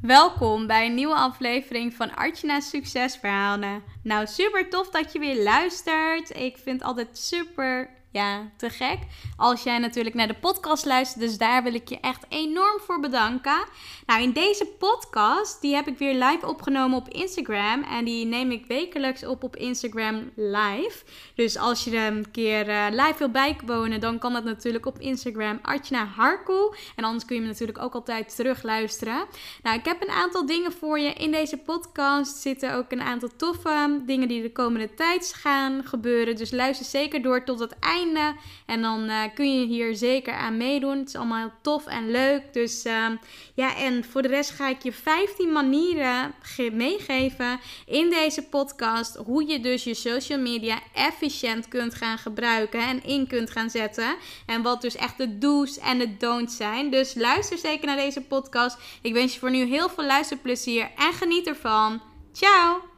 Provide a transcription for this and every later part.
Welkom bij een nieuwe aflevering van Artjana's Succesverhalen. Nou, super tof dat je weer luistert. Ik vind het altijd super ja, te gek. Als jij natuurlijk naar de podcast luistert, dus daar wil ik je echt enorm voor bedanken. Nou, in deze podcast, die heb ik weer live opgenomen op Instagram. En die neem ik wekelijks op op Instagram live. Dus als je er een keer uh, live wil bijwonen, dan kan dat natuurlijk op Instagram Artjana Harkoe. En anders kun je me natuurlijk ook altijd terugluisteren. Nou, ik heb een aantal dingen voor je in deze podcast. Zitten ook een aantal toffe dingen die de komende tijd gaan gebeuren. Dus luister zeker door tot het einde en dan uh, kun je hier zeker aan meedoen. Het is allemaal heel tof en leuk. Dus uh, ja, en voor de rest ga ik je 15 manieren meegeven in deze podcast. Hoe je dus je social media efficiënt kunt gaan gebruiken en in kunt gaan zetten. En wat dus echt de do's en de don'ts zijn. Dus luister zeker naar deze podcast. Ik wens je voor nu heel veel luisterplezier en geniet ervan. Ciao!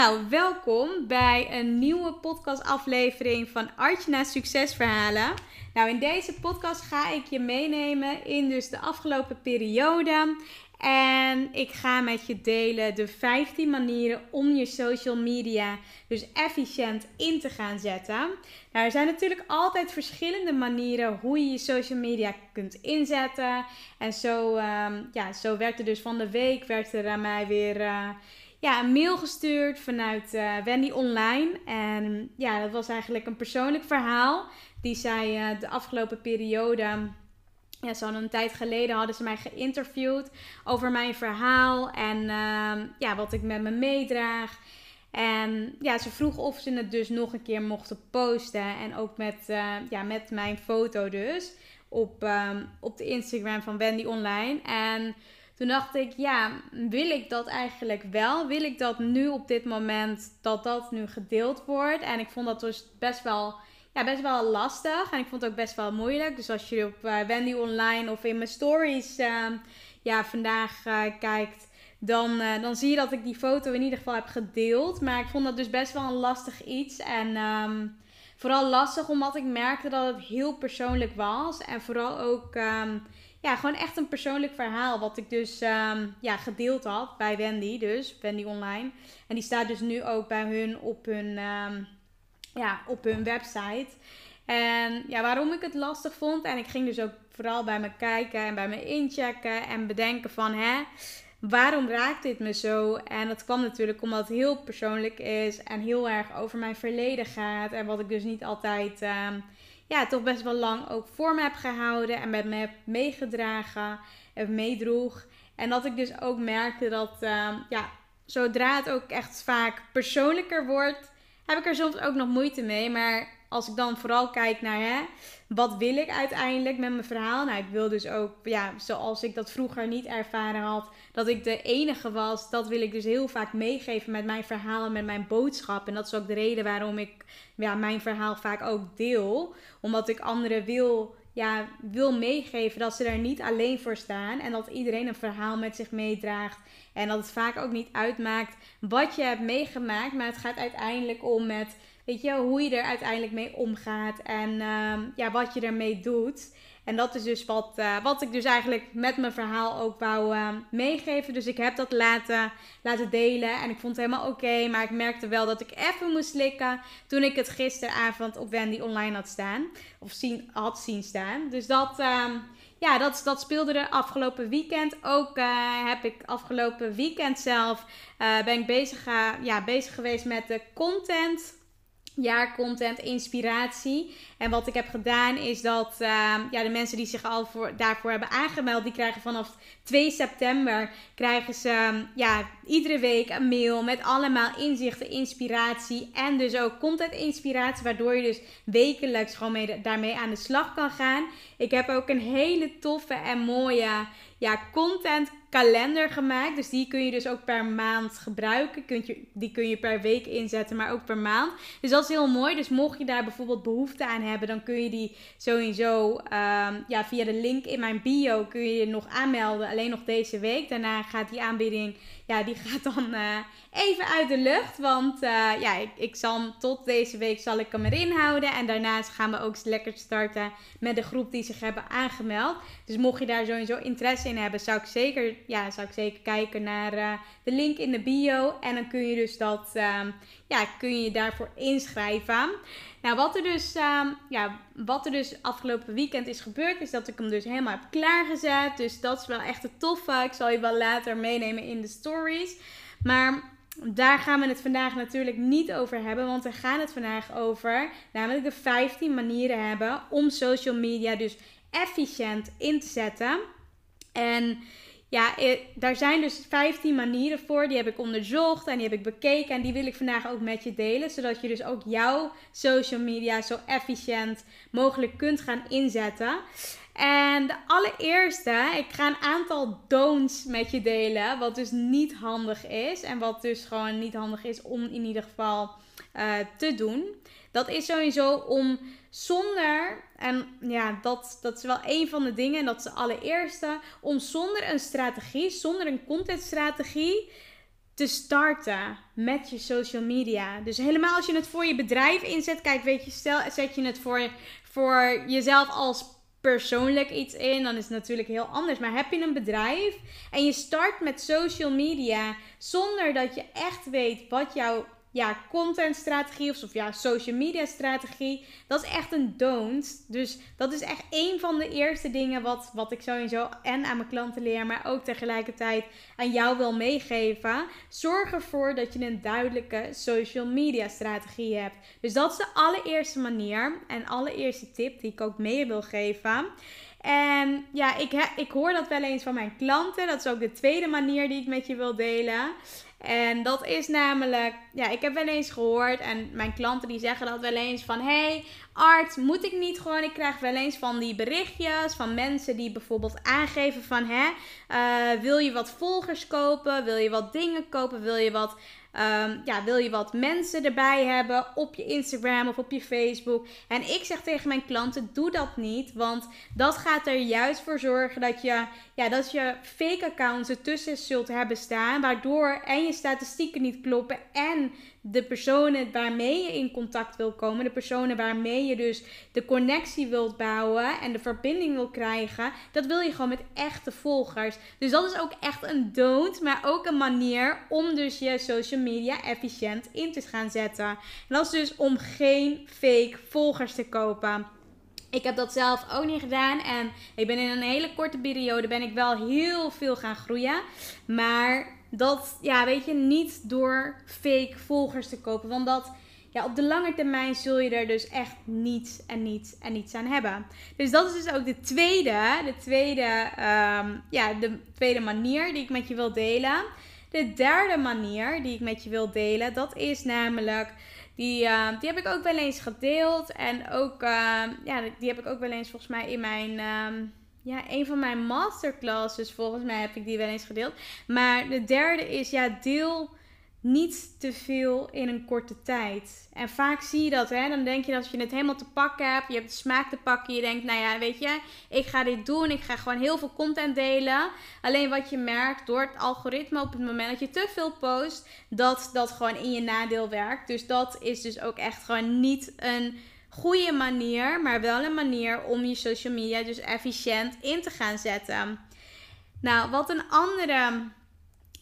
Nou, welkom bij een nieuwe podcastaflevering van Artjana Succesverhalen. Nou, in deze podcast ga ik je meenemen in dus de afgelopen periode. En ik ga met je delen de 15 manieren om je social media dus efficiënt in te gaan zetten. Nou, er zijn natuurlijk altijd verschillende manieren hoe je je social media kunt inzetten. En zo, um, ja, zo werd er dus van de week werd er aan mij weer... Uh, ja, een mail gestuurd vanuit uh, Wendy Online. En ja, dat was eigenlijk een persoonlijk verhaal. Die zij uh, de afgelopen periode. Ja, zo'n een tijd geleden hadden ze mij geïnterviewd over mijn verhaal en uh, ja, wat ik met me meedraag. En ja, ze vroeg of ze het dus nog een keer mochten posten. En ook met, uh, ja, met mijn foto dus. Op, um, op de Instagram van Wendy Online. En toen dacht ik, ja, wil ik dat eigenlijk wel? Wil ik dat nu op dit moment, dat dat nu gedeeld wordt? En ik vond dat dus best wel, ja, best wel lastig. En ik vond het ook best wel moeilijk. Dus als je op uh, Wendy Online of in mijn stories uh, ja, vandaag uh, kijkt, dan, dan zie je dat ik die foto in ieder geval heb gedeeld. Maar ik vond dat dus best wel een lastig iets. En um, vooral lastig omdat ik merkte dat het heel persoonlijk was. En vooral ook... Um, ja, gewoon echt een persoonlijk verhaal. Wat ik dus um, ja, gedeeld had bij Wendy, dus Wendy Online. En die staat dus nu ook bij hun op hun, um, ja, op hun website. En ja, waarom ik het lastig vond. En ik ging dus ook vooral bij me kijken en bij me inchecken en bedenken van hè. Waarom raakt dit me zo? En dat kwam natuurlijk omdat het heel persoonlijk is en heel erg over mijn verleden gaat. En wat ik dus niet altijd um, ja, toch best wel lang ook voor me heb gehouden en met me heb meegedragen en meedroeg. En dat ik dus ook merkte dat, uh, ja, zodra het ook echt vaak persoonlijker wordt, heb ik er soms ook nog moeite mee. Maar als ik dan vooral kijk naar hè, wat wil ik uiteindelijk met mijn verhaal. Nou, ik wil dus ook, ja, zoals ik dat vroeger niet ervaren had, dat ik de enige was. Dat wil ik dus heel vaak meegeven met mijn verhaal en met mijn boodschap. En dat is ook de reden waarom ik ja, mijn verhaal vaak ook deel. Omdat ik anderen wil, ja, wil meegeven dat ze er niet alleen voor staan. En dat iedereen een verhaal met zich meedraagt. En dat het vaak ook niet uitmaakt wat je hebt meegemaakt. Maar het gaat uiteindelijk om met weet je, hoe je er uiteindelijk mee omgaat en uh, ja, wat je ermee doet. En dat is dus wat, uh, wat ik dus eigenlijk met mijn verhaal ook wou uh, meegeven. Dus ik heb dat laten, laten delen en ik vond het helemaal oké. Maar ik merkte wel dat ik even moest slikken toen ik het gisteravond op Wendy online had staan. Of zien, had zien staan. Dus dat, ehm, ja, dat, dat speelde er afgelopen weekend. Ook heb ik afgelopen weekend zelf ben ik bezig, ja, bezig geweest met de content jaarcontent, inspiratie. En wat ik heb gedaan is dat ehm, ja, de mensen die zich al voor, daarvoor hebben aangemeld, die krijgen vanaf 2 september krijgen ze ehm, ja, iedere week een mail met allemaal inzichten, inspiratie en dus ook content inspiratie, waardoor je dus wekelijks gewoon mee, daarmee aan de slag kan gaan. Ik heb ook een hele toffe en mooie ja, content kalender gemaakt. Dus die kun je dus ook per maand gebruiken. Kunt je, die kun je per week inzetten, maar ook per maand. Dus dat is heel mooi. Dus mocht je daar bijvoorbeeld behoefte aan hebben, dan kun je die sowieso um, ja, via de link in mijn bio kun je je nog aanmelden. Alleen nog deze week. Daarna gaat die aanbieding, ja, die gaat dan uh, even uit de lucht. Want uh, ja, ik, ik zal tot deze week zal ik hem erin houden. En daarnaast gaan we ook lekker starten met de groep die zich hebben aangemeld. Dus mocht je daar sowieso interesse in hebben, zou ik zeker, ja, zou ik zeker kijken naar uh, de link in de bio. En dan kun je dus dat, um, ja, kun je daarvoor inschrijven. Nou, wat er, dus, um, ja, wat er dus afgelopen weekend is gebeurd, is dat ik hem dus helemaal heb klaargezet. Dus dat is wel echt het toffe. Ik zal je wel later meenemen in de stories. Maar daar gaan we het vandaag natuurlijk niet over hebben, want we gaan het vandaag over namelijk de 15 manieren hebben om social media dus efficiënt in te zetten. En ja, eh, daar zijn dus 15 manieren voor. Die heb ik onderzocht en die heb ik bekeken. En die wil ik vandaag ook met je delen. Zodat je dus ook jouw social media zo efficiënt mogelijk kunt gaan inzetten. En de allereerste, ik ga een aantal don'ts met je delen. Wat dus niet handig is. En wat dus gewoon niet handig is om in ieder geval uh, te doen. Dat is sowieso om zonder, en ja, dat, dat is wel een van de dingen, dat is de allereerste, om zonder een strategie, zonder een contentstrategie te starten met je social media. Dus helemaal als je het voor je bedrijf inzet, kijk, weet je, stel, zet je het voor, voor jezelf als persoonlijk iets in, dan is het natuurlijk heel anders. Maar heb je een bedrijf en je start met social media zonder dat je echt weet wat jouw ja, contentstrategie of, of ja, social media strategie. Dat is echt een don't. Dus dat is echt een van de eerste dingen wat, wat ik sowieso en aan mijn klanten leer, maar ook tegelijkertijd aan jou wil meegeven. Zorg ervoor dat je een duidelijke social media strategie hebt. Dus dat is de allereerste manier en allereerste tip die ik ook mee wil geven. En ja, ik, ik hoor dat wel eens van mijn klanten. Dat is ook de tweede manier die ik met je wil delen. En dat is namelijk, ja, ik heb wel eens gehoord en mijn klanten die zeggen dat wel eens van, hey Art, moet ik niet gewoon, ik krijg wel eens van die berichtjes van mensen die bijvoorbeeld aangeven van, hè, uh, wil je wat volgers kopen, wil je wat dingen kopen, wil je wat Ehm, ja, wil je wat mensen erbij hebben op je Instagram of op je Facebook? En ik zeg tegen mijn klanten: doe dat niet. Want dat gaat er juist voor zorgen dat je, ja, dat je fake accounts ertussen zult hebben staan. Waardoor en je statistieken niet kloppen. En de personen waarmee je in contact wil komen, de personen waarmee je dus de connectie wilt bouwen en de verbinding wil krijgen, dat wil je gewoon met echte volgers. Dus dat is ook echt een don't, maar ook een manier om dus je social media efficiënt in te gaan zetten. En dat is dus om geen fake volgers te kopen. Ik heb dat zelf ook niet gedaan. En ik ben in een hele korte periode ben ik wel heel veel gaan groeien. Maar dat, ja, weet je, niet door fake volgers te kopen. Want dat, ja, op de lange termijn zul je er dus echt niets en niets en niets aan hebben. Dus dat is dus ook de tweede, de tweede, um, ja, de tweede manier die ik met je wil delen. De derde manier die ik met je wil delen, dat is namelijk, die, uh, die heb ik ook wel eens gedeeld. En ook, uh, ja, die heb ik ook wel eens volgens mij in mijn... Um, ja, een van mijn masterclasses, volgens mij heb ik die wel eens gedeeld. Maar de derde is, ja, deel niet te veel in een korte tijd. En vaak zie je dat, hè. Dan denk je dat je het helemaal te pakken hebt, je hebt de smaak te pakken. Je denkt, nou ja, weet je, ik ga dit doen. Ik ga gewoon heel veel content delen. Alleen wat je merkt door het algoritme op het moment dat je te veel post, dat dat gewoon in je nadeel werkt. Dus dat is dus ook echt gewoon niet een goede manier, maar wel een manier om je social media dus efficiënt in te gaan zetten. Nou, wat een andere,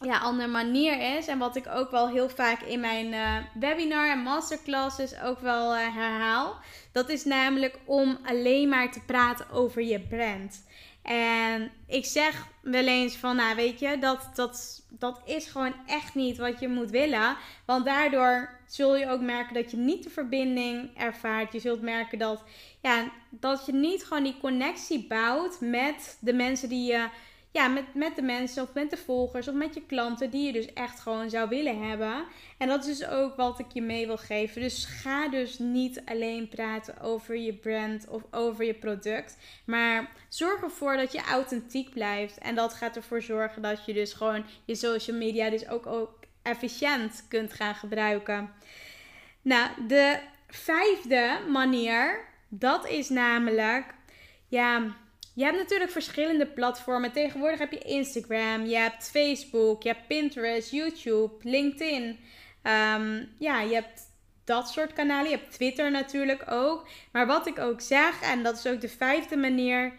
ja, andere manier is, en wat ik ook wel heel vaak in mijn uh, webinar en masterclasses ook wel uh, herhaal, dat is namelijk om alleen maar te praten over je brand. En ik zeg wel eens van, nou weet je, dat, dat, dat is gewoon echt niet wat je moet willen. Want daardoor zul je ook merken dat je niet de verbinding ervaart. Je zult merken dat, ja, dat je niet gewoon die connectie bouwt met de mensen die je ja, met, met de mensen of met de volgers of met je klanten die je dus echt gewoon zou willen hebben. En dat is dus ook wat ik je mee wil geven. Dus ga dus niet alleen praten over je brand of over je product. Maar zorg ervoor dat je authentiek blijft. En dat gaat ervoor zorgen dat je dus gewoon je social media dus ook, ook efficiënt kunt gaan gebruiken. Nou, de vijfde manier, dat is namelijk, ja je hebt natuurlijk verschillende platformen. Tegenwoordig heb je Instagram, je hebt Facebook, je hebt Pinterest, YouTube, LinkedIn. Ehm, ja, je hebt dat soort kanalen. Je hebt Twitter natuurlijk ook. Maar wat ik ook zeg, en dat is ook de vijfde manier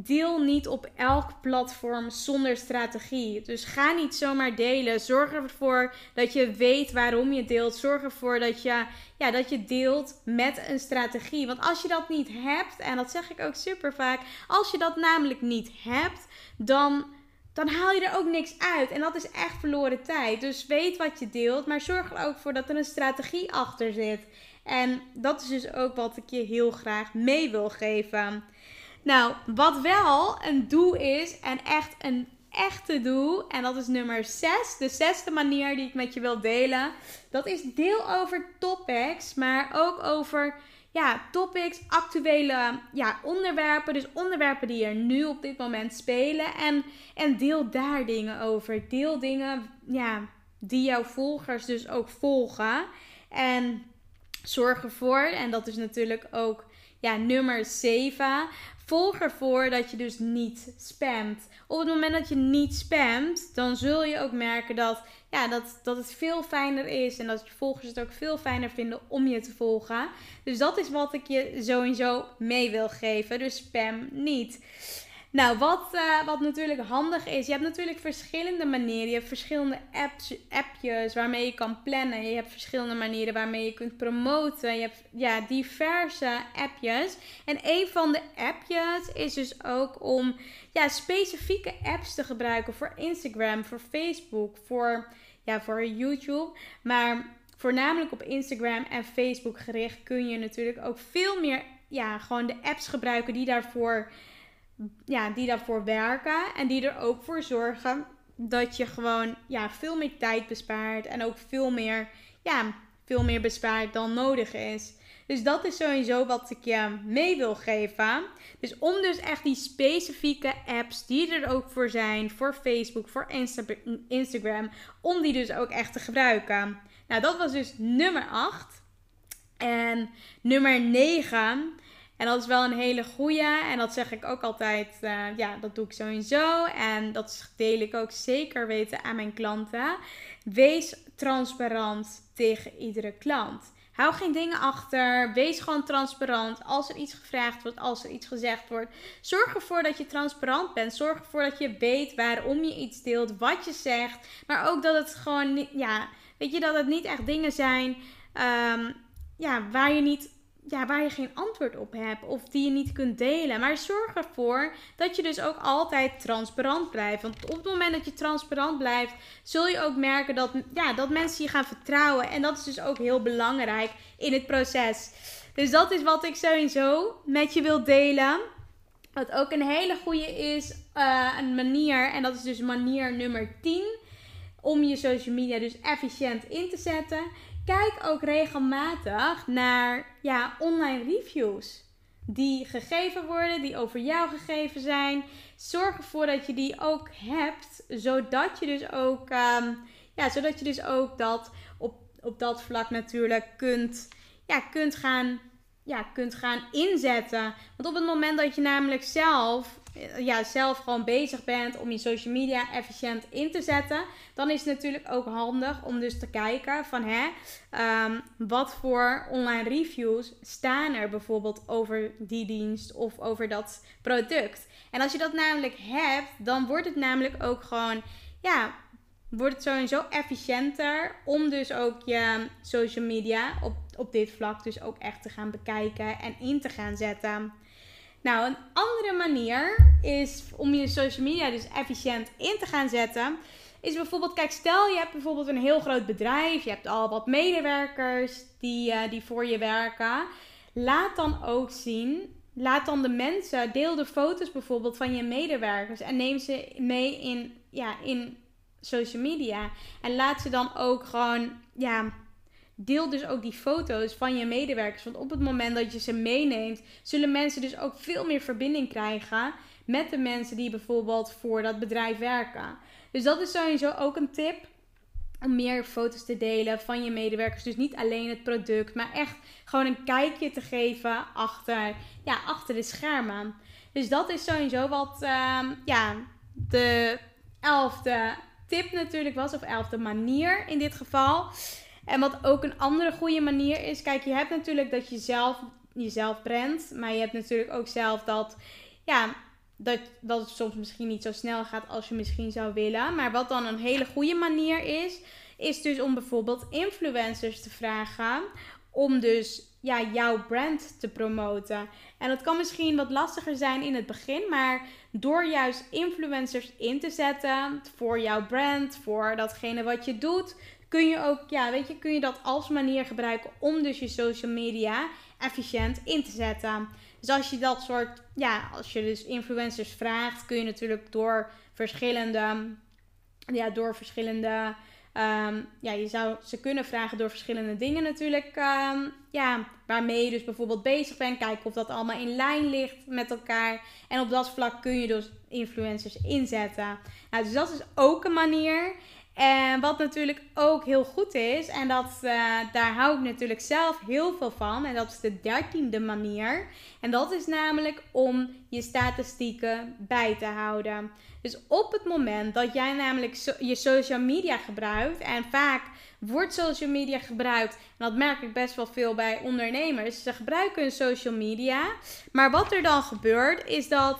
Deel niet op elk platform zonder strategie. Dus ga niet zomaar delen. Zorg ervoor dat je weet waarom je deelt. Zorg ervoor dat je, ja, dat je deelt met een strategie. Want als je dat niet hebt, en dat zeg ik ook super vaak, als je dat namelijk niet hebt, dan, dan haal je er ook niks uit. En dat is echt verloren tijd. Dus weet wat je deelt, maar zorg er ook voor dat er een strategie achter zit. En dat is dus ook wat ik je heel graag mee wil geven. Nou, wat wel een doe is en echt een echte doe, en dat is nummer 6, de zesde manier die ik met je wil delen, dat is deel over topics, maar ook over ja, topics, actuele ja, onderwerpen, dus onderwerpen die er nu op dit moment spelen en, en deel daar dingen over. Deel dingen ja, die jouw volgers dus ook volgen en zorg ervoor, en dat is natuurlijk ook ja, nummer 7. Volg ervoor dat je dus niet spamt. Op het moment dat je niet spamt, dan zul je ook merken dat, ja, dat, dat het veel fijner is. En dat je volgers het ook veel fijner vinden om je te volgen. Dus dat is wat ik je sowieso mee wil geven. Dus spam niet. Nou, wat, uh, wat natuurlijk handig is, je hebt natuurlijk verschillende manieren. Je hebt verschillende apps, appjes waarmee je kan plannen. Je hebt verschillende manieren waarmee je kunt promoten. Je hebt ja, diverse appjes. En een van de appjes is dus ook om ja, specifieke apps te gebruiken voor Instagram, voor Facebook, voor, ja, voor YouTube. Maar voornamelijk op Instagram en Facebook gericht kun je natuurlijk ook veel meer ja, gewoon de apps gebruiken die daarvoor ja, die daarvoor werken en die er ook voor zorgen dat je gewoon ja, veel meer tijd bespaart en ook veel meer, ja, veel meer bespaart dan nodig is. Dus dat is sowieso wat ik je mee wil geven. Dus om dus echt die specifieke apps die er ook voor zijn, voor Facebook, voor Instagram, om die dus ook echt te gebruiken. Nou, dat was dus nummer 8. En nummer 9 en dat is wel een hele goede. En dat zeg ik ook altijd. Uh, ja, dat doe ik sowieso. En dat deel ik ook zeker weten aan mijn klanten. Wees transparant tegen iedere klant. Hou geen dingen achter. Wees gewoon transparant. Als er iets gevraagd wordt, als er iets gezegd wordt. Zorg ervoor dat je transparant bent. Zorg ervoor dat je weet waarom je iets deelt, wat je zegt. Maar ook dat het gewoon, ja, weet je, dat het niet echt dingen zijn um, ja, waar je niet ja, waar je geen antwoord op hebt of die je niet kunt delen. Maar zorg ervoor dat je dus ook altijd transparant blijft. Want op het moment dat je transparant blijft, zul je ook merken dat, ja, dat mensen je gaan vertrouwen. En dat is dus ook heel belangrijk in het proces. Dus dat is wat ik sowieso met je wil delen. Wat ook een hele goede is, uh, een manier, en dat is dus manier nummer 10, om je social media dus efficiënt in te zetten kijk ook regelmatig naar ja, online reviews. Die gegeven worden, die over jou gegeven zijn. Zorg ervoor dat je die ook hebt. Zodat je dus ook, um, ja, zodat je dus ook dat op, op dat vlak natuurlijk kunt, ja, kunt, gaan, ja, kunt gaan inzetten. Want op het moment dat je namelijk zelf ja, zelf gewoon bezig bent om je social media efficiënt in te zetten, dan is het natuurlijk ook handig om dus te kijken van hè, um, wat voor online reviews staan er bijvoorbeeld over die dienst of over dat product. En als je dat namelijk hebt, dan wordt het namelijk ook gewoon, ja, wordt het sowieso efficiënter om dus ook je social media op, op dit vlak dus ook echt te gaan bekijken en in te gaan zetten. Nou, een andere manier is om je social media dus efficiënt in te gaan zetten. Is bijvoorbeeld, kijk, stel je hebt bijvoorbeeld een heel groot bedrijf. Je hebt al wat medewerkers die, uh, die voor je werken. Laat dan ook zien laat dan de mensen, deel de foto's bijvoorbeeld van je medewerkers en neem ze mee in, ja, in social media. En laat ze dan ook gewoon, ja, deel dus ook die foto's van je medewerkers. Want op het moment dat je ze meeneemt, zullen mensen dus ook veel meer verbinding krijgen met de mensen die bijvoorbeeld voor dat bedrijf werken. Dus dat is sowieso ook een tip om meer foto's te delen van je medewerkers. Dus niet alleen het product, maar echt gewoon een kijkje te geven achter, ja, achter de schermen. Dus dat is sowieso wat uh, ja, de elfde tip natuurlijk was, of elfde manier in dit geval. En wat ook een andere goede manier is, kijk, je hebt natuurlijk dat je zelf jezelf brengt, maar je hebt natuurlijk ook zelf dat, ja, dat, dat het soms misschien niet zo snel gaat als je misschien zou willen. Maar wat dan een hele goede manier is, is dus om bijvoorbeeld influencers te vragen om dus ja, jouw brand te promoten. En dat kan misschien wat lastiger zijn in het begin, maar door juist influencers in te zetten voor jouw brand, voor datgene wat je doet, kun je ook, ja, weet je, kun je dat als manier gebruiken om dus je social media efficiënt in te zetten. Dus als je dat soort, ja, als je dus influencers vraagt, kun je natuurlijk door verschillende, ja, door verschillende, um, ja, je zou ze kunnen vragen door verschillende dingen natuurlijk, um, ja, waarmee je dus bijvoorbeeld bezig bent. Kijken of dat allemaal in lijn ligt met elkaar. En op dat vlak kun je dus influencers inzetten. Nou, dus dat is ook een manier. En wat natuurlijk ook heel goed is, en dat, uh, daar hou ik natuurlijk zelf heel veel van, en dat is de dertiende manier. En dat is namelijk om je statistieken bij te houden. Dus op het moment dat jij namelijk je social media gebruikt, en vaak wordt social media gebruikt, en dat merk ik best wel veel bij ondernemers, ze gebruiken hun social media, maar wat er dan gebeurt is dat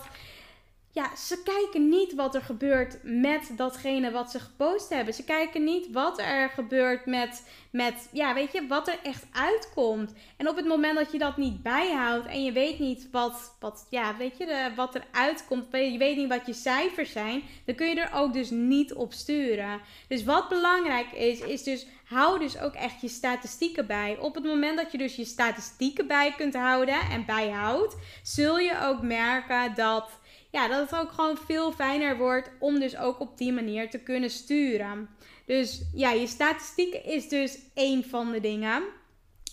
ja, ze kijken niet wat er gebeurt met datgene wat ze gepost hebben. Ze kijken niet wat er gebeurt met, met, ja, weet je, wat er echt uitkomt. En op het moment dat je dat niet bijhoudt en je weet niet wat, wat ja, weet je, de, wat er uitkomt, je weet niet wat je cijfers zijn, dan kun je er ook dus niet op sturen. Dus wat belangrijk is, is dus hou dus ook echt je statistieken bij. Op het moment dat je dus je statistieken bij kunt houden en bijhoudt, zul je ook merken dat ja, dat het ook gewoon veel fijner wordt om dus ook op die manier te kunnen sturen. Dus ja, je statistieken is dus één van de dingen.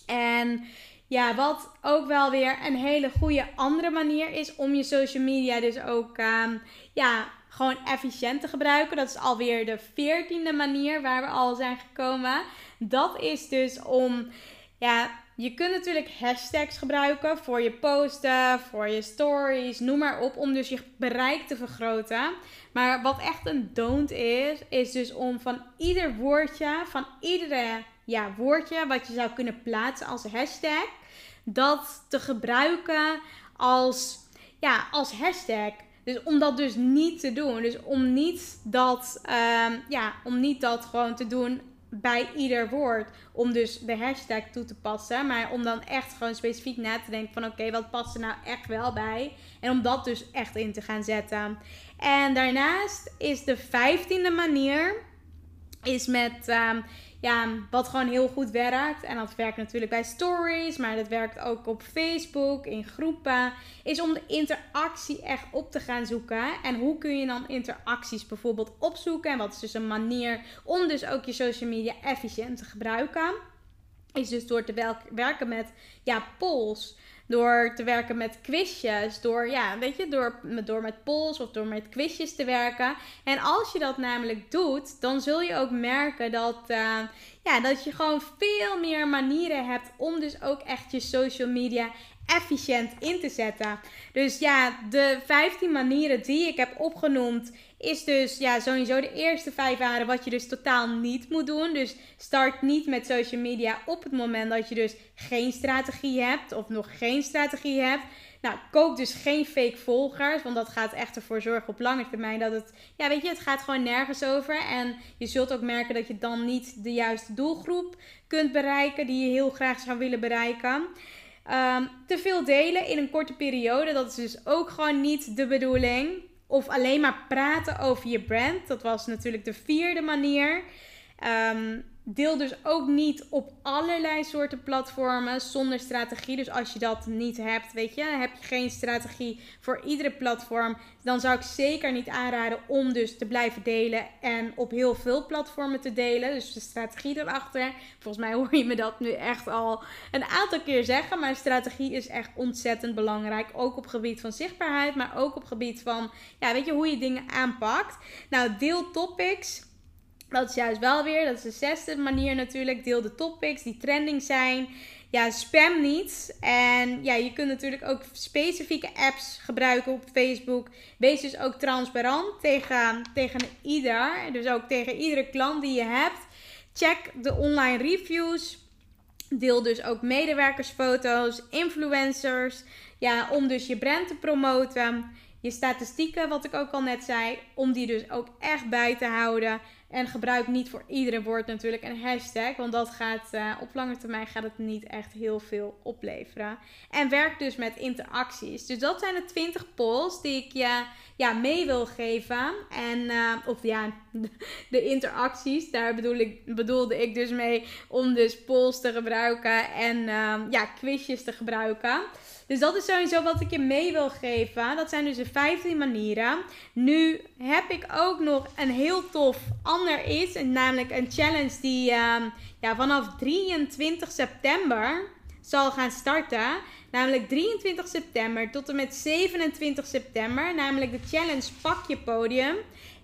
En ja, wat ook wel weer een hele goede andere manier is om je social media dus ook um, ja, gewoon efficiënt te gebruiken. Dat is alweer de veertiende manier waar we al zijn gekomen. Dat is dus om ja, je kunt natuurlijk hashtags gebruiken voor je posten, voor je stories, noem maar op, om dus je bereik te vergroten. Maar wat echt een don't is, is dus om van ieder woordje, van iedere ja, woordje wat je zou kunnen plaatsen als hashtag, dat te gebruiken als, ja, als hashtag. Dus om dat dus niet te doen. Dus om niet dat, um, ja, om niet dat gewoon te doen bij ieder woord. Om dus de hashtag toe te passen. Maar om dan echt gewoon specifiek na te denken van oké, wat past er nou echt wel bij? En om dat dus echt in te gaan zetten. En daarnaast is de vijftiende manier is met um, ja, wat gewoon heel goed werkt. En dat werkt natuurlijk bij stories, maar dat werkt ook op Facebook, in groepen. Is om de interactie echt op te gaan zoeken. En hoe kun je dan interacties bijvoorbeeld opzoeken? En wat is dus een manier om dus ook je social media efficiënt te gebruiken? Is dus door te werken met ja, polls. Door te werken met quizjes. Door, ja, weet je, door, door met polls of door met quizjes te werken. En als je dat namelijk doet, dan zul je ook merken dat, uh, ja, dat je gewoon veel meer manieren hebt om dus ook echt je social media efficiënt in te zetten. Dus ja, de 15 manieren die ik heb opgenoemd is dus ja, sowieso de eerste vijf waren wat je dus totaal niet moet doen. Dus start niet met social media op het moment dat je dus geen strategie hebt of nog geen strategie hebt. Nou, koop dus geen fake volgers, want dat gaat echt ervoor zorgen op lange termijn dat het, ja, weet je, het gaat gewoon nergens over. En je zult ook merken dat je dan niet de juiste doelgroep kunt bereiken die je heel graag zou willen bereiken. Ehm, te veel delen in een korte periode, dat is dus ook gewoon niet de bedoeling. Of alleen maar praten over je brand. Dat was natuurlijk de vierde manier. Um, Deel dus ook niet op allerlei soorten platformen zonder strategie. Dus als je dat niet hebt, weet je, heb je geen strategie voor iedere platform, dan zou ik zeker niet aanraden om dus te blijven delen en op heel veel platformen te delen. Dus de strategie erachter. Volgens mij hoor je me dat nu echt al een aantal keer zeggen, maar strategie is echt ontzettend belangrijk. Ook op gebied van zichtbaarheid, maar ook op gebied van, ja, weet je, hoe je dingen aanpakt. Nou, deel topics dat is juist wel weer, dat is de zesde manier natuurlijk. Deel de topics die trending zijn. Ja, spam niet. En ja, je kunt natuurlijk ook specifieke apps gebruiken op Facebook. Wees dus ook transparant tegen, tegen ieder. Dus ook tegen iedere klant die je hebt. Check de online reviews. Deel dus ook medewerkersfoto's, influencers. Ja, om dus je brand te promoten. Je statistieken, wat ik ook al net zei, om die dus ook echt bij te houden. En gebruik niet voor iedere woord natuurlijk een hashtag. Want dat gaat uh, op lange termijn gaat het niet echt heel veel opleveren. En werk dus met interacties. Dus dat zijn de 20 polls die ik je ja, mee wil geven. En, uh, of ja, de interacties. Daar bedoel ik, bedoelde ik dus mee om dus polls te gebruiken. En uh, ja, quizjes te gebruiken. Dus dat is sowieso wat ik je mee wil geven. Dat zijn dus de 15 manieren. Nu heb ik ook nog een heel tof ander iets. Namelijk een challenge die uh, ja, vanaf 23 september zal gaan starten. Namelijk 23 september tot en met 27 september. Namelijk de challenge Pak je podium.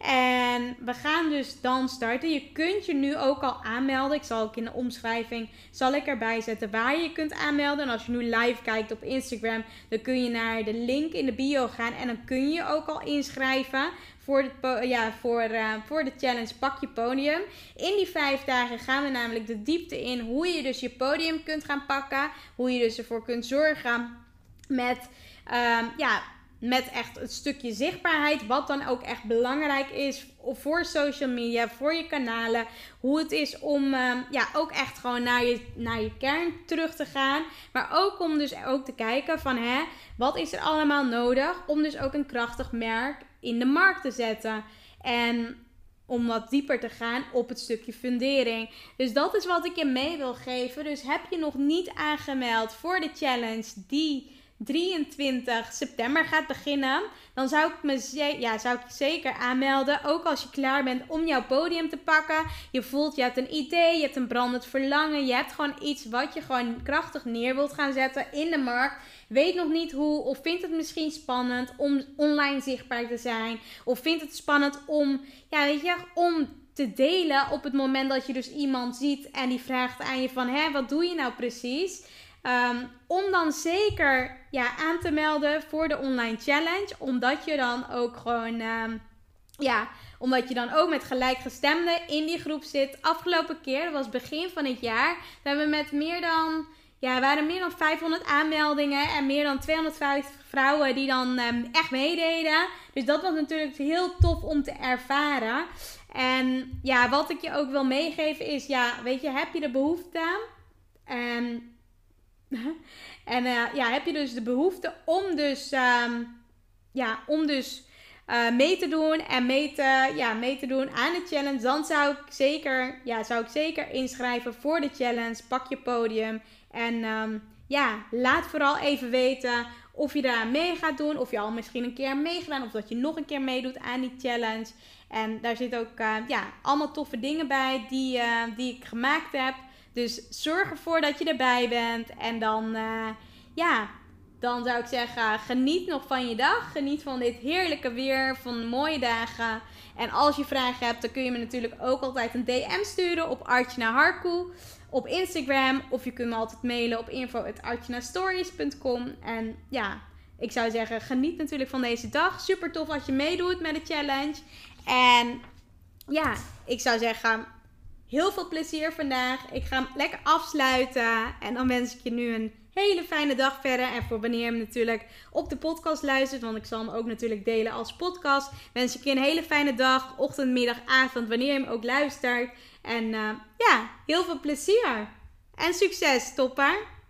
En we gaan dus dan starten. Je kunt je nu ook al aanmelden. Ik zal ook in de omschrijving zal ik erbij zetten waar je je kunt aanmelden. En als je nu live kijkt op Instagram, dan kun je naar de link in de bio gaan. En dan kun je ook al inschrijven voor, de, ja, voor, uh, voor de challenge Pak je podium. In die vijf dagen gaan we namelijk de diepte in hoe je dus je podium kunt gaan pakken. Hoe je dus ervoor kunt zorgen met um, ja, met echt het stukje zichtbaarheid. Wat dan ook echt belangrijk is voor social media, voor je kanalen. Hoe het is om uh, ja, ook echt gewoon naar je, naar je kern terug te gaan. Maar ook om dus ook te kijken van hè, wat is er allemaal nodig om dus ook een krachtig merk in de markt te zetten. En om wat dieper te gaan op het stukje fundering. Dus dat is wat ik je mee wil geven. Dus heb je nog niet aangemeld voor de challenge die 23 september gaat beginnen, dan zou ik me ja, zou ik zeker aanmelden. Ook als je klaar bent om jouw podium te pakken. Je voelt, je hebt een idee, je hebt een brandend verlangen. Je hebt gewoon iets wat je gewoon krachtig neer wilt gaan zetten in de markt. Weet nog niet hoe, of vindt het misschien spannend om online zichtbaar te zijn. Of vindt het spannend om, ja, weet je, om te delen op het moment dat je dus iemand ziet en die vraagt aan je van, hè, wat doe je nou precies? Um, om dan zeker ja, aan te melden voor de online challenge. Omdat je dan ook gewoon. Um, ja, omdat je dan ook met gelijkgestemden in die groep zit. Afgelopen keer, dat was begin van het jaar. Daar hebben we met meer dan. Ja, waren meer dan 500 aanmeldingen en meer dan 250 vrouwen die dan um, echt meededen. Dus dat was natuurlijk heel tof om te ervaren. En ja, wat ik je ook wil meegeven is, ja, weet je, heb je de behoefte? En en uh, ja, heb je dus de behoefte om dus, um, ja, om dus uh, mee te doen en mee te, ja, mee te doen aan de challenge, dan zou ik zeker, ja, zou ik zeker inschrijven voor de challenge. Pak je podium en um, ja, laat vooral even weten of je daar mee gaat doen, of je al misschien een keer meegedaan, of dat je nog een keer meedoet aan die challenge. En daar zitten ook uh, ja, allemaal toffe dingen bij die, die ik gemaakt heb. Dus zorg ervoor dat je erbij bent. En dan, uh, ja, dan zou ik zeggen, geniet nog van je dag. Geniet van dit heerlijke weer, van mooie dagen. En als je vragen hebt, dan kun je me natuurlijk ook altijd een DM sturen op Artjana Harkoe op Instagram. Of je kunt me altijd mailen op info.artjanastories.com. En ja, ik zou zeggen, geniet natuurlijk van deze dag. Super tof als je meedoet met de challenge. En ja, ik zou zeggen, Heel veel plezier vandaag. Ik ga hem lekker afsluiten. En dan wens ik je nu een hele fijne dag verder. En voor wanneer je hem natuurlijk op de podcast luistert, want ik zal hem ook natuurlijk delen als podcast, wens ik je een hele fijne dag, ochtend, middag, avond, wanneer je hem ook luistert. En uh, ja, heel veel plezier. En succes, topper!